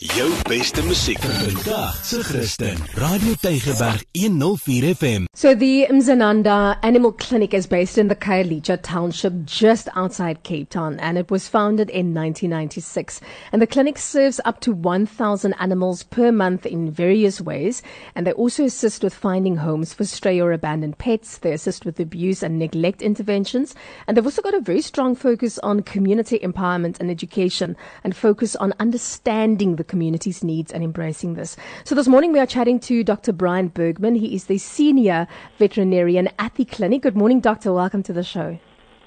Jou beste musiek vandag se Christen. Radio Tygerberg 104 FM. So the Mdzananda Animal Clinic is based in the Khayelitsha township just outside Cape Town and it was founded in 1996. And the clinic serves up to 1,000 animals per month in various ways and they also assist with finding homes for stray or abandoned pets. They assist with abuse and neglect interventions and they've also got a very strong focus on community empowerment and education and focus on understanding the community's needs and embracing this. So this morning we are chatting to Dr. Brian Bergman. He is the senior veterinarian at the clinic. Good morning, doctor. Welcome to the show.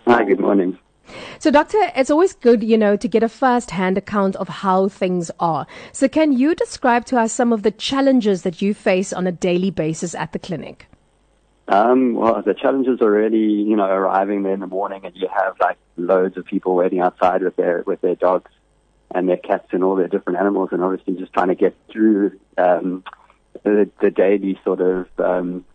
Hi, good morning. So, doctor, it's always good, you know, to get a first-hand account of how things are. So, can you describe to us some of the challenges that you face on a daily basis at the clinic? Um, well, the challenges are really, you know, arriving there in the morning and you have like loads of people waiting outside with their with their dogs and their cats and all their different animals, and obviously just trying to get through um, the, the daily sort of um,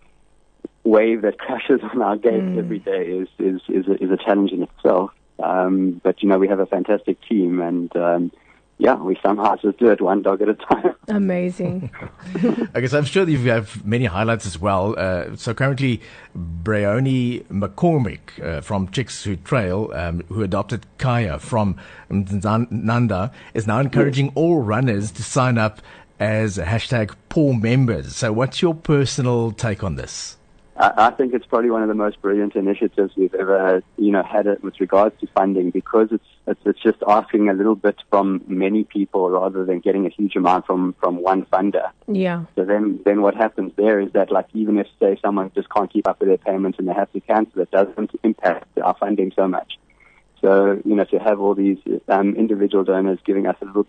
wave that crashes on our gates mm. every day is is is a, is a challenge in itself. Um, but you know, we have a fantastic team, and um, yeah, we somehow just do it one dog at a time. Amazing. I guess I'm sure you have many highlights as well. Uh, so currently, Breoni McCormick uh, from Chicks Who Trail, um, who adopted Kaya from Nanda, is now encouraging yes. all runners to sign up as hashtag paw members. So what's your personal take on this? I think it's probably one of the most brilliant initiatives we've ever, you know, had it with regards to funding because it's, it's it's just asking a little bit from many people rather than getting a huge amount from from one funder. Yeah. So then then what happens there is that like even if say someone just can't keep up with their payments and they have to cancel, it doesn't impact our funding so much. So you know to have all these um, individual donors giving us a little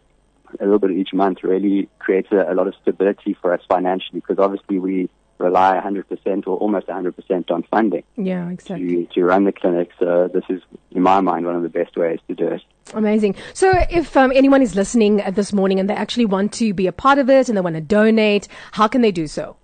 a little bit each month really creates a, a lot of stability for us financially because obviously we rely 100% or almost 100% on funding. Yeah, exactly. To, to run the clinic. So this is, in my mind, one of the best ways to do it. Amazing. So if um, anyone is listening this morning and they actually want to be a part of it and they want to donate, how can they do so?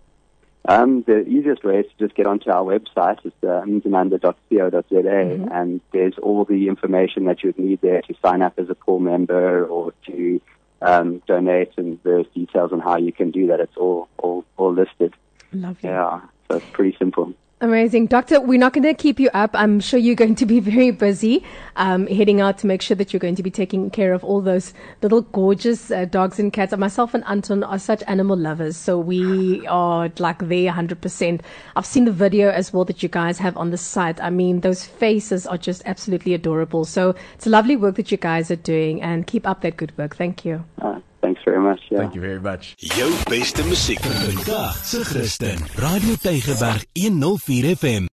Um, the easiest way is to just get onto our website. It's uh, mm-hmm. and there's all the information that you would need there to sign up as a pool member or to um, donate and various details on how you can do that. It's all all, all listed. Lovely. Yeah, so it's pretty simple. Amazing. Doctor, we're not going to keep you up. I'm sure you're going to be very busy um, heading out to make sure that you're going to be taking care of all those little gorgeous uh, dogs and cats. Myself and Anton are such animal lovers, so we are like there 100%. I've seen the video as well that you guys have on the site. I mean, those faces are just absolutely adorable. So it's lovely work that you guys are doing, and keep up that good work. Thank you. Uh, Thanks very much. Yeah. Thank you very much. Jou beste musiek vandag se Christen. Radio Tygerberg 104 FM.